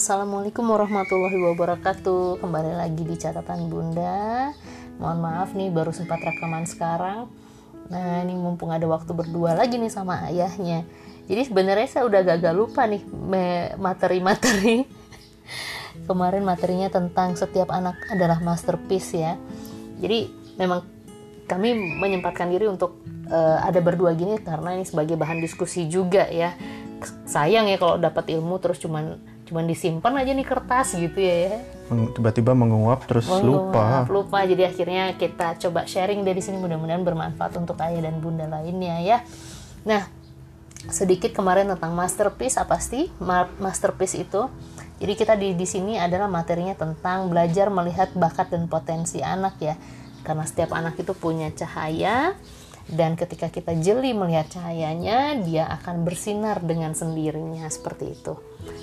Assalamualaikum warahmatullahi wabarakatuh. Kembali lagi di catatan bunda. Mohon maaf nih baru sempat rekaman sekarang. Nah ini mumpung ada waktu berdua lagi nih sama ayahnya. Jadi sebenarnya saya udah gagal lupa nih materi-materi. Kemarin materinya tentang setiap anak adalah masterpiece ya. Jadi memang kami menyempatkan diri untuk uh, ada berdua gini karena ini sebagai bahan diskusi juga ya. Sayang ya kalau dapat ilmu terus cuman cuman disimpan aja nih kertas gitu ya, ya. tiba-tiba menguap terus menguap, lupa. lupa. Jadi akhirnya kita coba sharing dari sini. Mudah-mudahan bermanfaat untuk ayah dan bunda lainnya ya. Nah sedikit kemarin tentang masterpiece. Apa sih masterpiece itu? Jadi kita di di sini adalah materinya tentang belajar melihat bakat dan potensi anak ya. Karena setiap anak itu punya cahaya dan ketika kita jeli melihat cahayanya dia akan bersinar dengan sendirinya seperti itu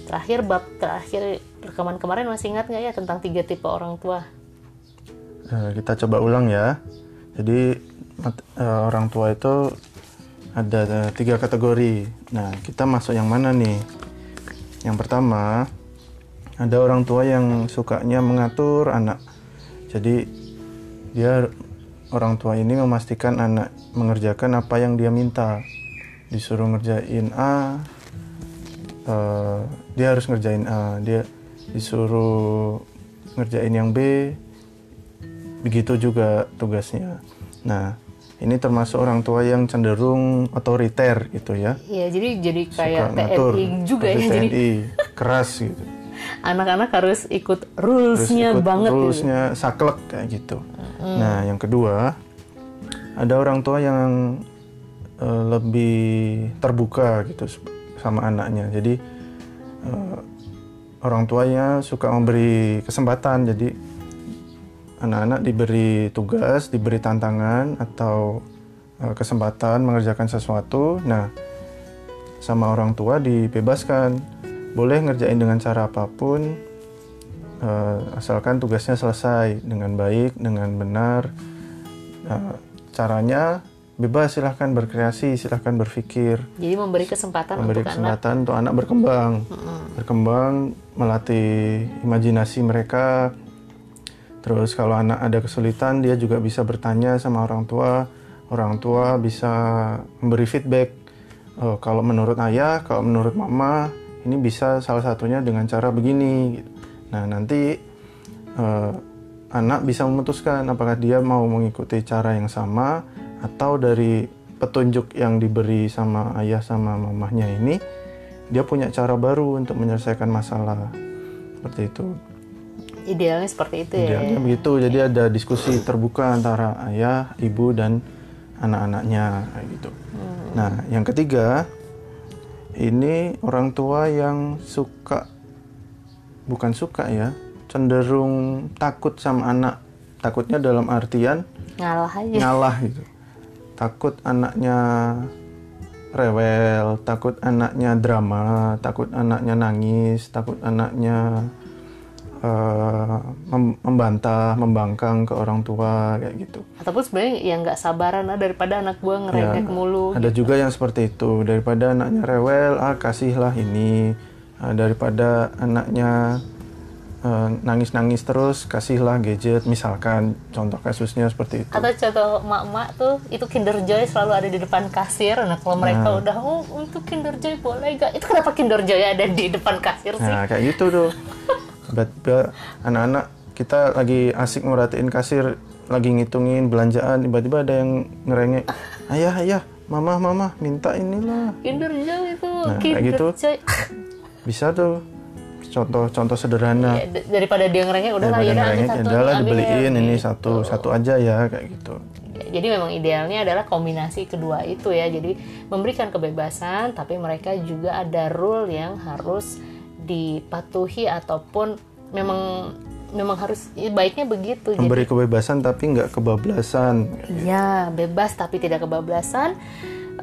Terakhir bab terakhir rekaman kemarin masih ingat nggak ya tentang tiga tipe orang tua? Uh, kita coba ulang ya. Jadi uh, orang tua itu ada uh, tiga kategori. Nah kita masuk yang mana nih? Yang pertama ada orang tua yang sukanya mengatur anak. Jadi dia orang tua ini memastikan anak mengerjakan apa yang dia minta. Disuruh ngerjain A, uh, dia harus ngerjain A dia disuruh ngerjain yang B begitu juga tugasnya nah ini termasuk orang tua yang cenderung otoriter gitu ya. Iya, jadi jadi kayak Suka ngatur, TNI juga ya TNI, jadi keras gitu. Anak-anak harus ikut rulesnya banget. Gitu. Rulesnya gitu. saklek kayak gitu. Hmm. Nah, yang kedua ada orang tua yang uh, lebih terbuka gitu sama anaknya. Jadi uh, orang tuanya suka memberi kesempatan. Jadi anak-anak diberi tugas, diberi tantangan atau uh, kesempatan mengerjakan sesuatu. Nah, sama orang tua dibebaskan, boleh ngerjain dengan cara apa pun, uh, asalkan tugasnya selesai dengan baik, dengan benar. Uh, caranya bebas silahkan berkreasi silahkan berpikir jadi memberi kesempatan memberi untuk kesempatan anak. untuk anak berkembang hmm. berkembang melatih imajinasi mereka terus kalau anak ada kesulitan dia juga bisa bertanya sama orang tua orang tua bisa memberi feedback oh, kalau menurut ayah kalau menurut mama ini bisa salah satunya dengan cara begini gitu. Nah nanti uh, anak bisa memutuskan apakah dia mau mengikuti cara yang sama atau dari petunjuk yang diberi sama ayah sama mamahnya ini dia punya cara baru untuk menyelesaikan masalah. Seperti itu. Idealnya seperti itu ya. Idealnya begitu. Jadi ada diskusi terbuka antara ayah ibu dan anak-anaknya kayak gitu. Hmm. nah yang ketiga ini orang tua yang suka bukan suka ya cenderung takut sama anak takutnya dalam artian ngalah aja ngalah gitu takut anaknya rewel, takut anaknya drama, takut anaknya nangis, takut anaknya uh, membantah, membangkang ke orang tua kayak gitu. Ataupun sebenarnya yang nggak sabaran ah, daripada anak gue ngerengek ya, mulu. Ada gitu. juga yang seperti itu daripada anaknya rewel, ah kasihlah ini, uh, daripada anaknya Eh, nangis-nangis terus kasihlah gadget misalkan contoh kasusnya seperti itu. Atau contoh mak-mak tuh itu Kinder Joy selalu ada di depan kasir. Nah kalau mereka nah. udah oh untuk Kinder Joy boleh gak itu kenapa Kinder Joy ada di depan kasir sih? Nah kayak gitu tuh. Tiba-tiba anak-anak kita lagi asik merhatiin kasir lagi ngitungin belanjaan tiba-tiba ada yang ngerengek ayah ayah mama mama minta inilah. Kinder Joy itu nah, Kinder kayak gitu. Joy bisa tuh. Contoh-contoh sederhana. Ya, daripada dia ngerengek udah lah ya adalah dibeliin ini gitu. satu satu aja ya kayak gitu. Jadi memang idealnya adalah kombinasi kedua itu ya. Jadi memberikan kebebasan tapi mereka juga ada rule yang harus dipatuhi ataupun memang memang harus ya baiknya begitu memberi jadi, kebebasan tapi nggak kebablasan. Ya bebas tapi tidak kebablasan.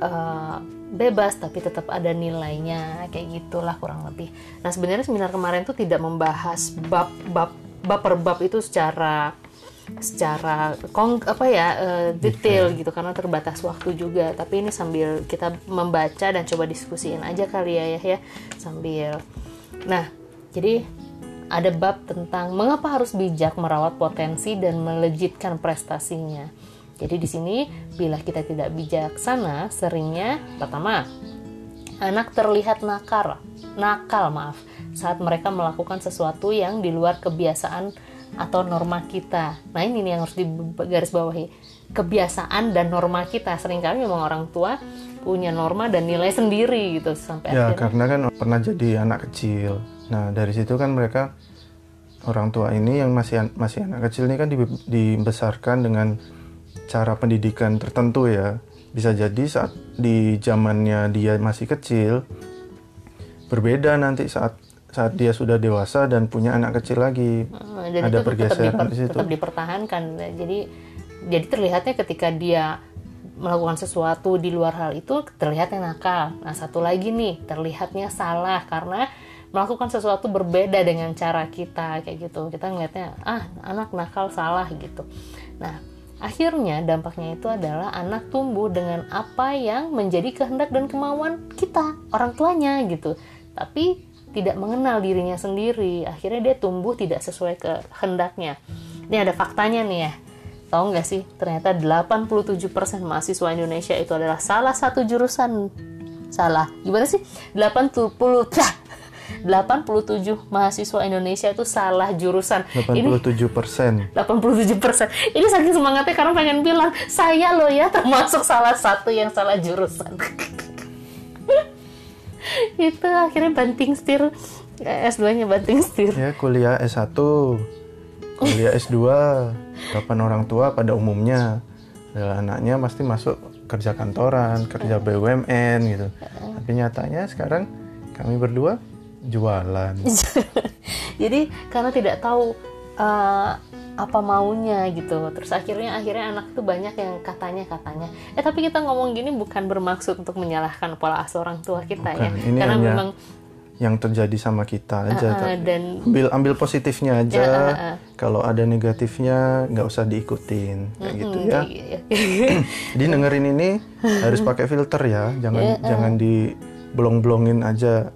Uh, bebas tapi tetap ada nilainya kayak gitulah kurang lebih. Nah sebenarnya seminar kemarin tuh tidak membahas bab bab bab per bab itu secara secara kong apa ya uh, detail gitu karena terbatas waktu juga tapi ini sambil kita membaca dan coba diskusiin aja kali ya ya, ya sambil nah Jadi ada bab tentang mengapa harus bijak merawat potensi dan melejitkan prestasinya. Jadi di sini bila kita tidak bijaksana, seringnya pertama anak terlihat nakal, nakal maaf, saat mereka melakukan sesuatu yang di luar kebiasaan atau norma kita. Nah ini nih yang harus digarisbawahi. Kebiasaan dan norma kita. Seringkali memang orang tua punya norma dan nilai sendiri gitu sampai Ya akhirnya. karena kan pernah jadi anak kecil. Nah dari situ kan mereka orang tua ini yang masih masih anak kecil ini kan dibe- dibesarkan dengan cara pendidikan tertentu ya. Bisa jadi saat di zamannya dia masih kecil berbeda nanti saat saat dia sudah dewasa dan punya anak kecil lagi. Eh, dan Ada itu tetap, pergeseran diper- di situ. tetap dipertahankan. Jadi jadi terlihatnya ketika dia melakukan sesuatu di luar hal itu terlihatnya nakal. Nah satu lagi nih terlihatnya salah karena melakukan sesuatu berbeda dengan cara kita kayak gitu. Kita ngelihatnya ah anak nakal salah gitu. Nah akhirnya dampaknya itu adalah anak tumbuh dengan apa yang menjadi kehendak dan kemauan kita orang tuanya gitu. Tapi tidak mengenal dirinya sendiri. Akhirnya dia tumbuh tidak sesuai kehendaknya. Ini ada faktanya nih ya. Tahu nggak sih, ternyata 87% mahasiswa Indonesia itu adalah salah satu jurusan. Salah. Gimana sih? 80 dah. 87 mahasiswa Indonesia itu salah jurusan. Ini 87 persen. 87 persen. Ini saking semangatnya karena pengen bilang saya loh ya termasuk salah satu yang salah jurusan. itu akhirnya banting setir eh, S2-nya banting setir. Ya kuliah S1, kuliah S2, kapan orang tua pada umumnya adalah anaknya pasti masuk kerja kantoran, kerja BUMN gitu. Tapi nyatanya sekarang kami berdua jualan. Jadi karena tidak tahu eh, apa maunya gitu. Terus akhirnya akhirnya anak tuh banyak yang katanya katanya. Eh tapi kita ngomong gini bukan bermaksud untuk menyalahkan pola asuh orang tua kita ya. Bukan, ini Karena hanya memang yang terjadi sama kita aja. eh, Tapi dan ambil ambil positifnya aja. Ya, eh, eh. Kalau ada negatifnya nggak usah diikutin kayak gitu ya. Iya. Jadi dengerin ini harus pakai filter ya, jangan Iya, jangan diblong-blongin aja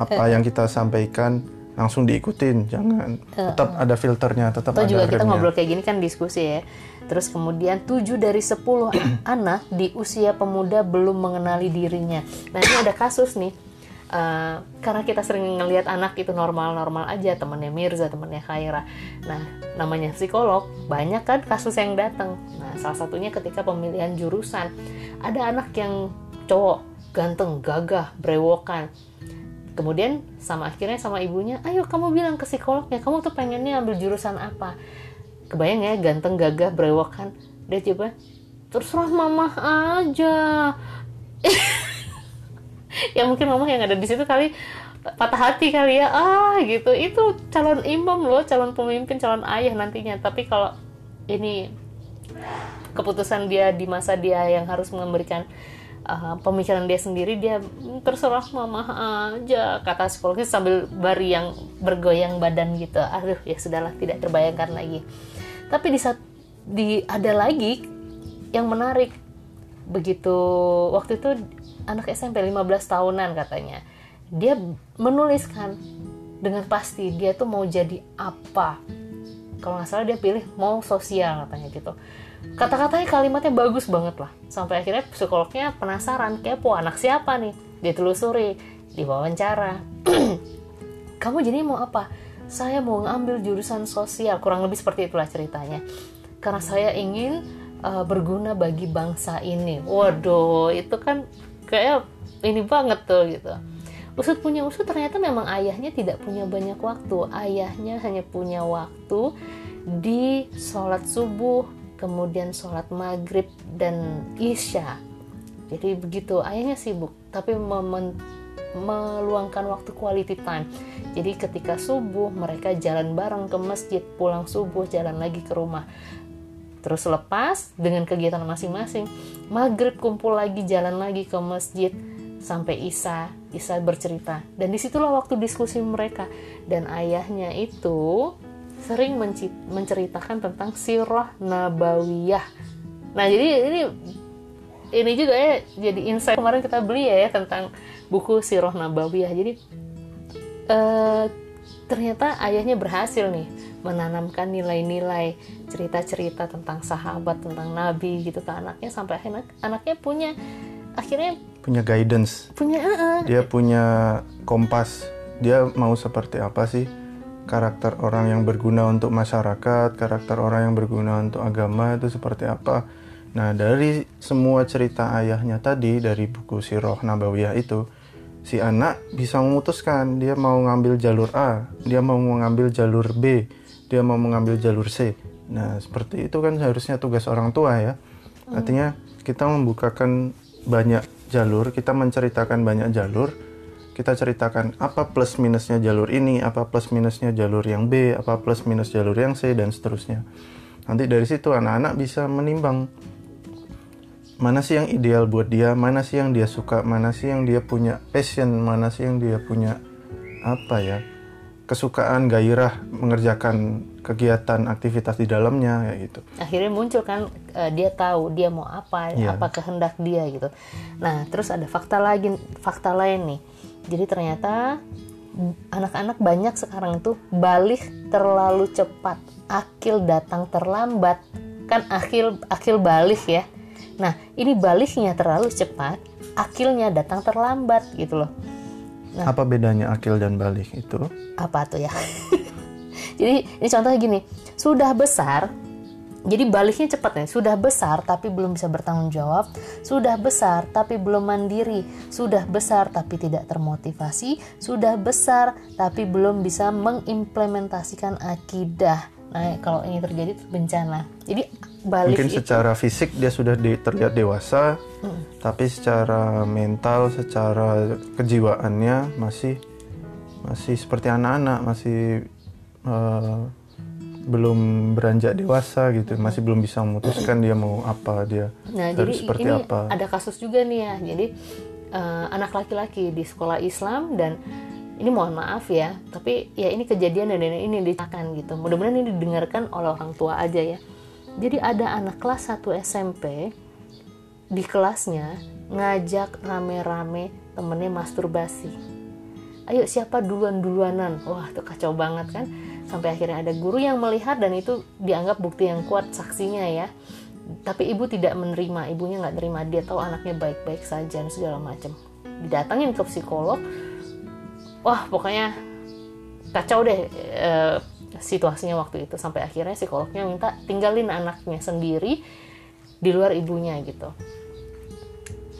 apa yang kita sampaikan langsung diikutin, jangan. Tetap ada filternya, tetap Atau ada juga kita ngobrol kayak gini kan diskusi ya. Terus kemudian 7 dari 10 anak di usia pemuda belum mengenali dirinya. Nah ini ada kasus nih. Eh, karena kita sering ngelihat anak itu normal-normal aja temannya Mirza, temannya Khaira. Nah, namanya psikolog, banyak kan kasus yang datang. Nah, salah satunya ketika pemilihan jurusan. Ada anak yang cowok, ganteng, gagah, brewokan. Kemudian sama akhirnya sama ibunya, ayo kamu bilang ke psikolognya, kamu tuh pengennya ambil jurusan apa? Kebayang ya, ganteng, gagah, brewokan. Dia coba, terserah mama aja. ya mungkin mama yang ada di situ kali patah hati kali ya ah gitu itu calon imam loh calon pemimpin calon ayah nantinya tapi kalau ini keputusan dia di masa dia yang harus memberikan uh, pemikiran dia sendiri dia "Hmm, terserah mama aja kata psikologis sambil bari yang bergoyang badan gitu. Aduh ya sudahlah tidak terbayangkan lagi. Tapi di saat di ada lagi yang menarik. Begitu waktu itu anak SMP 15 tahunan katanya. Dia menuliskan dengan pasti dia tuh mau jadi apa. Kalau nggak salah dia pilih mau sosial katanya gitu kata-katanya kalimatnya bagus banget lah. Sampai akhirnya psikolognya penasaran kepo anak siapa nih? Ditelusuri diwawancara. Kamu jadi mau apa? Saya mau ngambil jurusan sosial kurang lebih seperti itulah ceritanya. Karena saya ingin uh, berguna bagi bangsa ini. Waduh itu kan kayak ini banget tuh gitu. Usut punya usut ternyata memang ayahnya tidak punya banyak waktu. Ayahnya hanya punya waktu di sholat subuh kemudian sholat maghrib dan isya. Jadi begitu ayahnya sibuk tapi memen- meluangkan waktu quality time. Jadi ketika subuh mereka jalan bareng ke masjid pulang subuh jalan lagi ke rumah. Terus lepas dengan kegiatan masing-masing maghrib kumpul lagi jalan lagi ke masjid sampai Isa Isa bercerita. Dan di situlah waktu diskusi mereka. Dan ayahnya itu sering menceritakan tentang sirah nabawiyah. Nah jadi ini ini juga ya jadi insight kemarin kita beli ya, ya tentang buku sirah nabawiyah. Jadi eh, ternyata ayahnya berhasil nih menanamkan nilai-nilai cerita-cerita tentang sahabat tentang nabi gitu ke anaknya sampai akhirnya anaknya punya akhirnya punya guidance. Punya uh, dia punya kompas. Dia mau seperti apa sih karakter orang yang berguna untuk masyarakat karakter orang yang berguna untuk agama itu seperti apa? Nah dari semua cerita ayahnya tadi dari buku Sirah Nabawiyah itu si anak bisa memutuskan dia mau ngambil jalur A dia mau mengambil jalur B dia mau mengambil jalur C. Nah seperti itu kan seharusnya tugas orang tua ya. Artinya kita membukakan banyak jalur, kita menceritakan banyak jalur, kita ceritakan apa plus minusnya jalur ini, apa plus minusnya jalur yang B, apa plus minus jalur yang C dan seterusnya. Nanti dari situ anak-anak bisa menimbang mana sih yang ideal buat dia, mana sih yang dia suka, mana sih yang dia punya passion, mana sih yang dia punya apa ya kesukaan gairah mengerjakan kegiatan aktivitas di dalamnya kayak gitu. akhirnya muncul kan uh, dia tahu dia mau apa Iya. apa kehendak dia gitu nah terus ada fakta lagi fakta lain nih jadi ternyata anak-anak banyak sekarang itu balik terlalu cepat akil datang terlambat kan akil akil balik ya nah ini baliknya terlalu cepat akilnya datang terlambat gitu loh Nah. Apa bedanya akil dan balik itu? apa tuh ya jadi ini contohnya gini. Sudah besar jadi baliknya cepat nih sudah besar tapi belum bisa bertanggung jawab. Sudah besar tapi belum mandiri. Sudah besar tapi tidak termotivasi. Sudah besar tapi belum bisa mengimplementasikan akidah. Nah kalau ini terjadi itu bencana. Jadi balik Mungkin itu secara fisik dia sudah di- terlihat dewasa, tapi secara mental, secara kejiwaannya masih masih seperti anak-anak, masih eh, belum beranjak dewasa gitu, masih belum bisa memutuskan dia mau apa dia Nah, harus jadi seperti ini apa. ada kasus juga nih ya. Jadi eh, anak laki-laki di sekolah Islam dan ini mohon maaf ya, tapi ya ini kejadian dan ini diceritakan gitu. Mudah-mudahan ini didengarkan oleh orang tua aja ya. Jadi ada anak kelas 1 SMP di kelasnya ngajak rame-rame temennya masturbasi. Ayo siapa duluan-duluanan? Wah, itu kacau banget kan. Sampai akhirnya ada guru yang melihat dan itu dianggap bukti yang kuat saksinya ya. Tapi ibu tidak menerima ibunya nggak terima. Dia tahu anaknya baik-baik saja dan segala macam. Didatangin ke psikolog. Wah pokoknya kacau deh eh, situasinya waktu itu. Sampai akhirnya psikolognya minta tinggalin anaknya sendiri di luar ibunya gitu.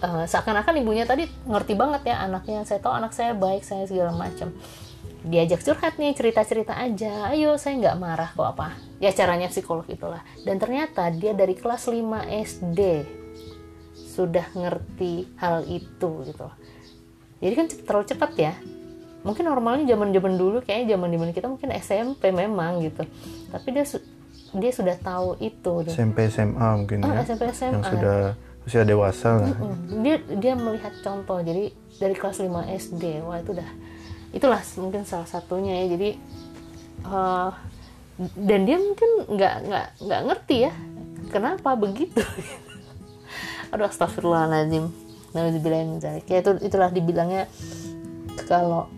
Eh, seakan-akan ibunya tadi ngerti banget ya anaknya. Saya tahu anak saya baik saya segala macam diajak curhat nih cerita-cerita aja. Ayo saya nggak marah kok apa? Ya caranya psikolog itulah. Dan ternyata dia dari kelas 5 SD sudah ngerti hal itu gitu. Jadi kan terlalu cepat ya. Mungkin normalnya zaman zaman dulu kayaknya zaman zaman kita mungkin SMP memang gitu. Tapi dia su- dia sudah tahu itu deh. SMP SMA mungkin Ah, ya, SMP SMA yang sudah usia dewasa lah. Mm, dia dia melihat contoh. Jadi dari kelas 5 SD wah itu udah itulah mungkin salah satunya ya. Jadi eh, dan dia mungkin nggak nggak nggak ngerti ya kenapa begitu. Aduh astagfirullahaladzim. Nauzubillahi ya itu itulah dibilangnya kalau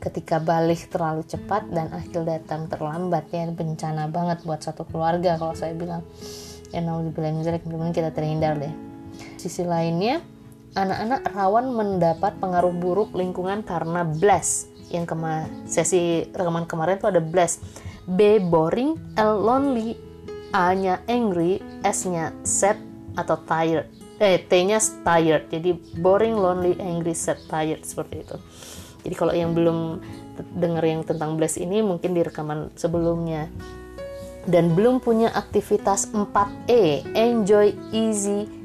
ketika balik terlalu cepat dan akil datang terlambat ya bencana banget buat satu keluarga kalau saya bilang. Ya nauzubillahi min dzalik mudah-mudahan kita terhindar deh. Sisi lainnya anak-anak rawan mendapat pengaruh buruk lingkungan karena blast. Yang kema sesi rekaman kemarin tuh ada blast. B boring L lonely A nya angry S nya sad atau tired. Eh T nya tired. Jadi boring lonely angry sad tired seperti itu. Jadi kalau yang belum dengar yang tentang blast ini mungkin di rekaman sebelumnya. Dan belum punya aktivitas 4E enjoy easy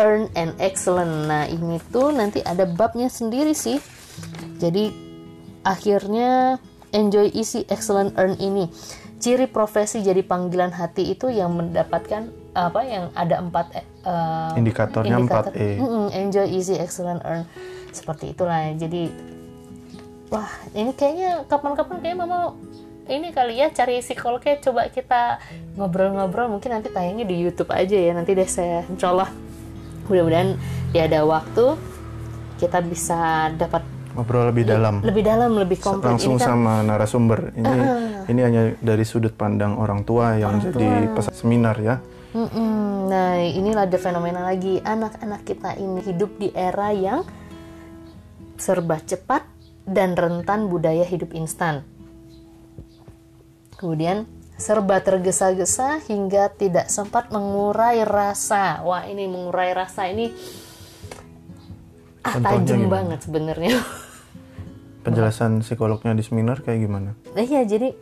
earn and excellent. Nah ini tuh nanti ada babnya sendiri sih. Jadi akhirnya enjoy easy excellent earn ini. Ciri profesi jadi panggilan hati itu yang mendapatkan apa yang ada empat eh, Indikatornya indikator. 4E. Mm-mm, enjoy easy excellent earn. Seperti itulah. Jadi wah ini kayaknya kapan-kapan kayak mama ini kali ya cari psikolognya. Coba kita ngobrol-ngobrol. Mungkin nanti tayangnya di YouTube aja ya. Nanti deh saya insya Allah mudah-mudahan ya ada waktu kita bisa dapat ngobrol lebih dalam. lebih dalam lebih komplit langsung ini kan sama narasumber. Ini ini hanya dari sudut pandang orang tua yang jadi peserta seminar ya. Mm-mm. nah inilah ada fenomena lagi. Anak-anak kita ini hidup di era yang serba cepat dan rentan budaya hidup instan. Kemudian serba tergesa-gesa hingga tidak sempat mengurai rasa. Wah ini mengurai rasa ini ah, tajam banget sebenarnya. Penjelasan psikolognya di seminar kayak gimana? Nah, iya jadi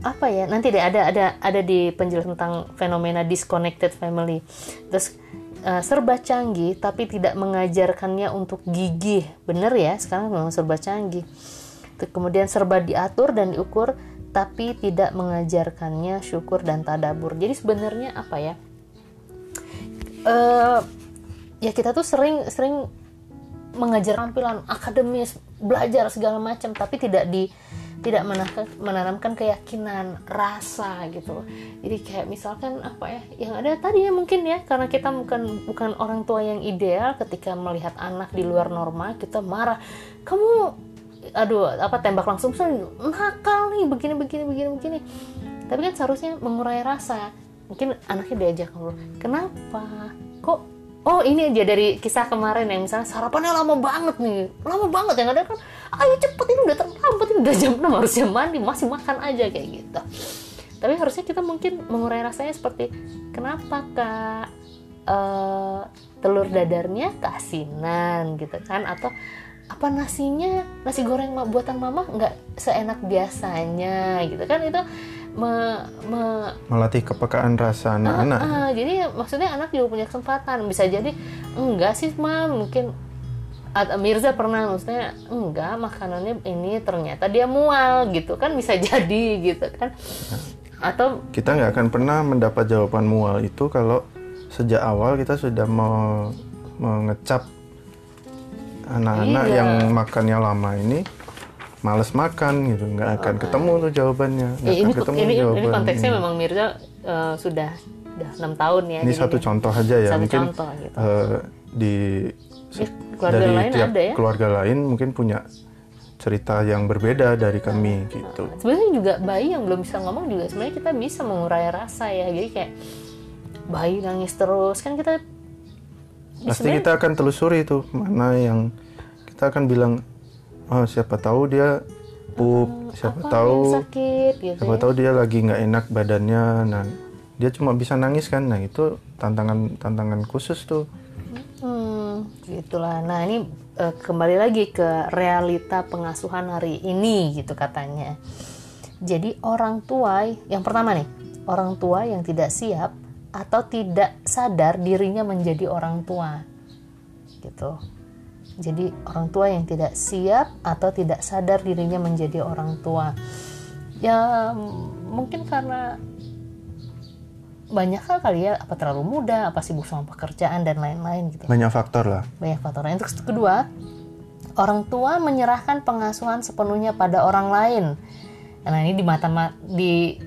apa ya nanti deh ada ada ada di penjelasan tentang fenomena disconnected family. Terus eh, serba canggih tapi tidak mengajarkannya untuk gigih. Bener ya sekarang memang serba canggih. Kemudian serba diatur dan diukur tapi tidak mengajarkannya syukur dan tadabur. Jadi sebenarnya apa ya? Eh ya kita tuh sering sering mengajar tampilan akademis belajar segala macam tapi tidak di tidak menanamkan, menanamkan keyakinan rasa gitu. Jadi kayak misalkan apa ya yang ada tadi ya mungkin ya karena kita bukan bukan orang tua yang ideal ketika melihat anak di luar norma kita marah kamu aduh apa tembak langsung "Sen, nakal nih begini begini begini begini. Tapi kan seharusnya mengurai rasa. Mungkin anaknya diajak ngobrol kenapa? Kok oh ini aja dari kisah kemarin yang misalnya sarapannya lama banget nih lama banget yang ada kan ayo cepet ini udah terlambat ini udah jam 6 harusnya mandi masih makan aja kayak gitu. Tapi harusnya kita mungkin mengurai rasanya seperti kenapa kak? Eh, telur dadarnya keasinan gitu kan atau apa nasinya nasi goreng buatan mama nggak seenak biasanya gitu kan? Itu me- me- melatih kepekaan rasa anak-anak. Ah, jadi maksudnya anak juga punya kesempatan. Bisa jadi enggak sih ma mungkin Mirza pernah maksudnya enggak makanannya ini ternyata dia mual gitu kan? Bisa jadi gitu kan? Atau kita nggak akan pernah mendapat jawaban mual itu kalau sejak awal kita sudah mau mengecap anak-anak Iya. yang makannya lama ini males makan gitu. Nggak akan ketemu tuh jawabannya. Nggak ya, ini akan ketemu ini, ini jawaban konteksnya memang Mirza eh, sudah sudah enam tahun ya ini satu dia- contoh aja ya. Satu mungkin contoh gitu. eh, di Ya, keluarga dari lain tiap ada ya? keluarga lain mungkin punya cerita yang berbeda dari kami gitu. Sebenarnya juga bayi yang belum bisa ngomong juga sebenarnya kita bisa mengurai rasa ya. Jadi kayak bayi nangis terus. Kan kita pasti kita akan telusuri tuh mana yang kita akan bilang oh siapa tahu dia pup siapa apa tahu yang sakit gitu siapa ya. tahu dia lagi nggak enak badannya nah dia cuma bisa nangis kan nah itu tantangan tantangan khusus tuh Hmm, gitulah. Nah ini eh, kembali lagi ke realita pengasuhan hari ini gitu katanya. Jadi orang tua yang pertama nih, orang tua yang tidak siap atau tidak sadar dirinya menjadi orang tua, gitu. Jadi orang tua yang tidak siap atau tidak sadar dirinya menjadi orang tua. Ya mungkin karena banyak hal kali ya apa terlalu muda apa sibuk sama pekerjaan dan lain-lain gitu. Banyak faktor lah. Banyak faktor. Yang terus kedua orang tua menyerahkan pengasuhan sepenuhnya pada orang lain. Nah ini di mata ma- di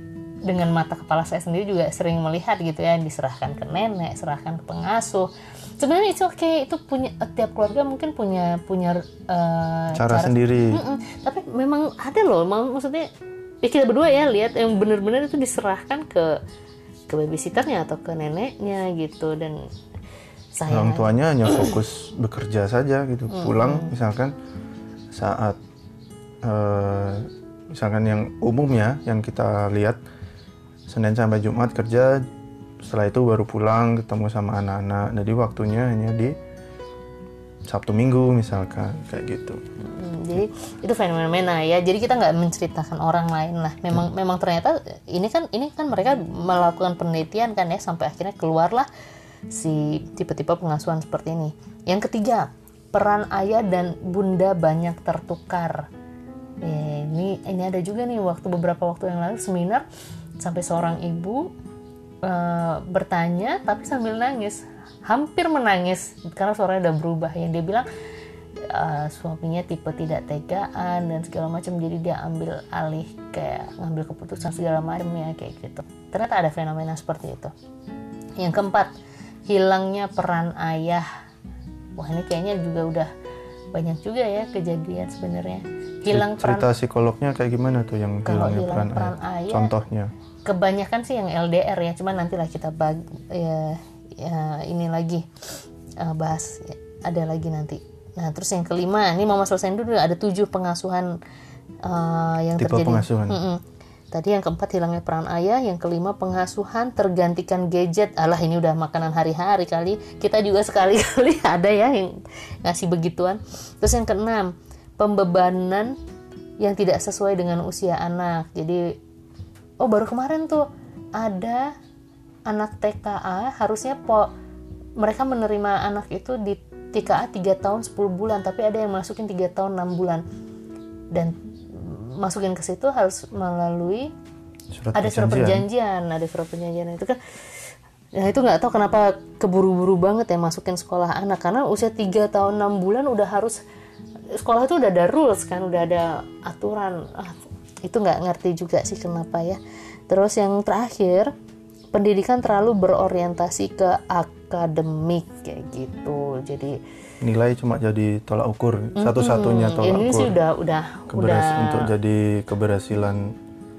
dengan mata kepala saya sendiri juga sering melihat gitu ya diserahkan ke nenek serahkan ke pengasuh. Sebenarnya itu oke itu punya tiap keluarga mungkin punya punya eh, cara, sendiri. Mm-mm. tapi memang ada loh mak- maksudnya ya kita berdua ya lihat yang benar-benar itu diserahkan ke ke babysitternya atau ke neneknya gitu dan saya orang tuanya hanya fokus bekerja saja gitu. Pulang misalkan saat eh, misalkan yang umum ya yang kita lihat Senin sampai Jumat kerja setelah itu baru pulang ketemu sama anak-anak. Jadi waktunya hanya di Sabtu Minggu misalkan kayak gitu. Hmm, jadi itu fenomena ya. Jadi kita nggak menceritakan orang lain lah. Memang memang ternyata ini kan ini kan mereka melakukan penelitian kan ya sampai akhirnya keluarlah si tipe-tipe pengasuhan seperti ini. Yang ketiga peran ayah dan bunda banyak tertukar. Eh, ini ini ada juga nih waktu beberapa waktu yang lalu seminar sampai seorang ibu eh, bertanya tapi sambil nangis. Hampir menangis karena suaranya udah berubah yang dia bilang eh, suaminya tipe tidak tegaan dan segala macam. Jadi dia ambil alih kayak ngambil keputusan segala macam ya kayak gitu. Ternyata ada fenomena seperti itu. Yang keempat hilangnya peran ayah. Wah ini kayaknya juga udah banyak juga ya kejadian sebenarnya. Hilang peran cerita psikolognya kayak gimana tuh yang Kalau hilangnya hilang peran, peran ayah? ayah- contohnya kebanyakan sih yang LDR ya cuman nantilah kita bag ya, ya ini lagi eh, bahas Ya, ada lagi nanti. Nah terus yang kelima ini mama selesaiin dulu ada tujuh pengasuhan eh, yang Tipe terjadi. pengasuhan. Mm-mm. tadi yang keempat hilangnya peran ayah yang kelima pengasuhan tergantikan gadget. Alah ini udah makanan hari-hari kali kita juga sekali-kali ada ya yang ngasih begituan. Terus yang keenam pembebanan yang tidak sesuai dengan usia anak. Jadi oh baru kemarin tuh. Ada anak TKA harusnya po mereka menerima anak itu di TKA 3 tahun 10 bulan tapi ada yang masukin 3 tahun 6 bulan. Dan masukin ke situ harus melalui surat ada surat perjanjian. ada surat perjanjian. Itu kan Nah itu nggak tahu kenapa keburu-buru banget ya masukin sekolah anak karena usia 3 tahun 6 bulan udah harus sekolah itu udah ada rules kan udah ada aturan. Ah, itu nggak ngerti juga sih kenapa ya. Terus yang terakhir pendidikan terlalu berorientasi ke akademik kayak gitu. Jadi nilai cuma jadi tolak ukur satu-satunya tolak ini ukur. sih udah udah Keberas- udah untuk jadi keberhasilan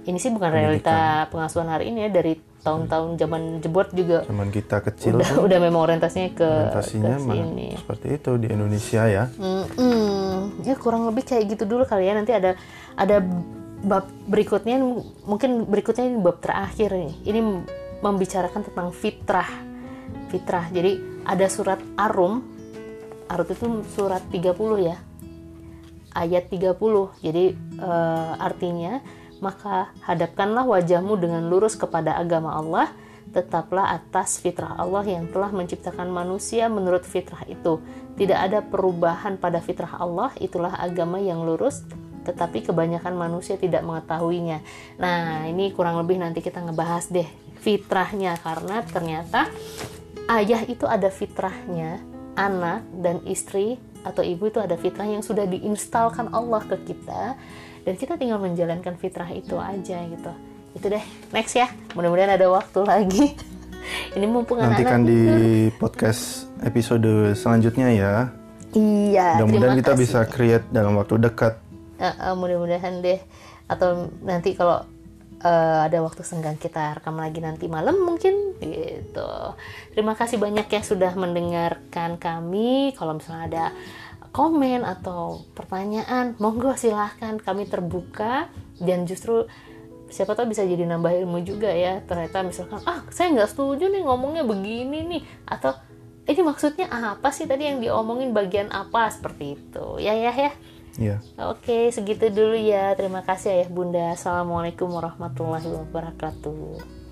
ini sih bukan realita pengasuhan hari ini ya dari tahun-tahun zaman jebot juga. Zaman kita kecil udah udah memang orientasinya ke orientasinya ke sini. seperti itu di Indonesia ya. Mm-mm. ya kurang lebih kayak gitu dulu kali ya. Nanti ada ada bab berikutnya mungkin berikutnya ini bab terakhir nih. Ini membicarakan tentang fitrah. Fitrah. Jadi ada surat arum arum itu surat 30 ya. Ayat 30 jadi eh, artinya maka hadapkanlah wajahmu dengan lurus kepada agama Allah. Tetaplah atas fitrah Allah yang telah menciptakan manusia menurut fitrah itu. Tidak ada perubahan pada fitrah Allah. Itulah agama yang lurus tetapi kebanyakan manusia tidak mengetahuinya. Nah ini kurang lebih nanti kita ngebahas deh fitrahnya. Karena ternyata ayah itu ada fitrahnya anak dan istri atau ibu itu ada fitrah yang sudah diinstalkan Allah ke kita. Dan kita tinggal menjalankan fitrah itu aja gitu. Itu deh. Next ya. Mudah-mudahan ada waktu lagi. Ini mumpung nantikan anak-anak di tidur. podcast episode selanjutnya ya. Iya mudah-mudahan kita bisa create dalam waktu dekat Uh, uh, mudah-mudahan deh. Atau nanti kalau uh, ada waktu senggang kita rekam lagi nanti malam mungkin gitu. Terima kasih banyak ya sudah mendengarkan kami. Kalau misalnya ada komen atau pertanyaan monggo silahkan kami terbuka. Dan justru siapa tahu bisa jadi nambah ilmu juga ya. Ternyata misalkan ah saya nggak setuju nih ngomongnya begini nih. Atau ini maksudnya apa sih tadi yang diomongin? Bagian apa? Seperti itu. Ya ya ya ya Oke, segitu dulu ya. Terima kasih Ayah Bunda. Assalamualaikum warahmatullahi wabarakatuh.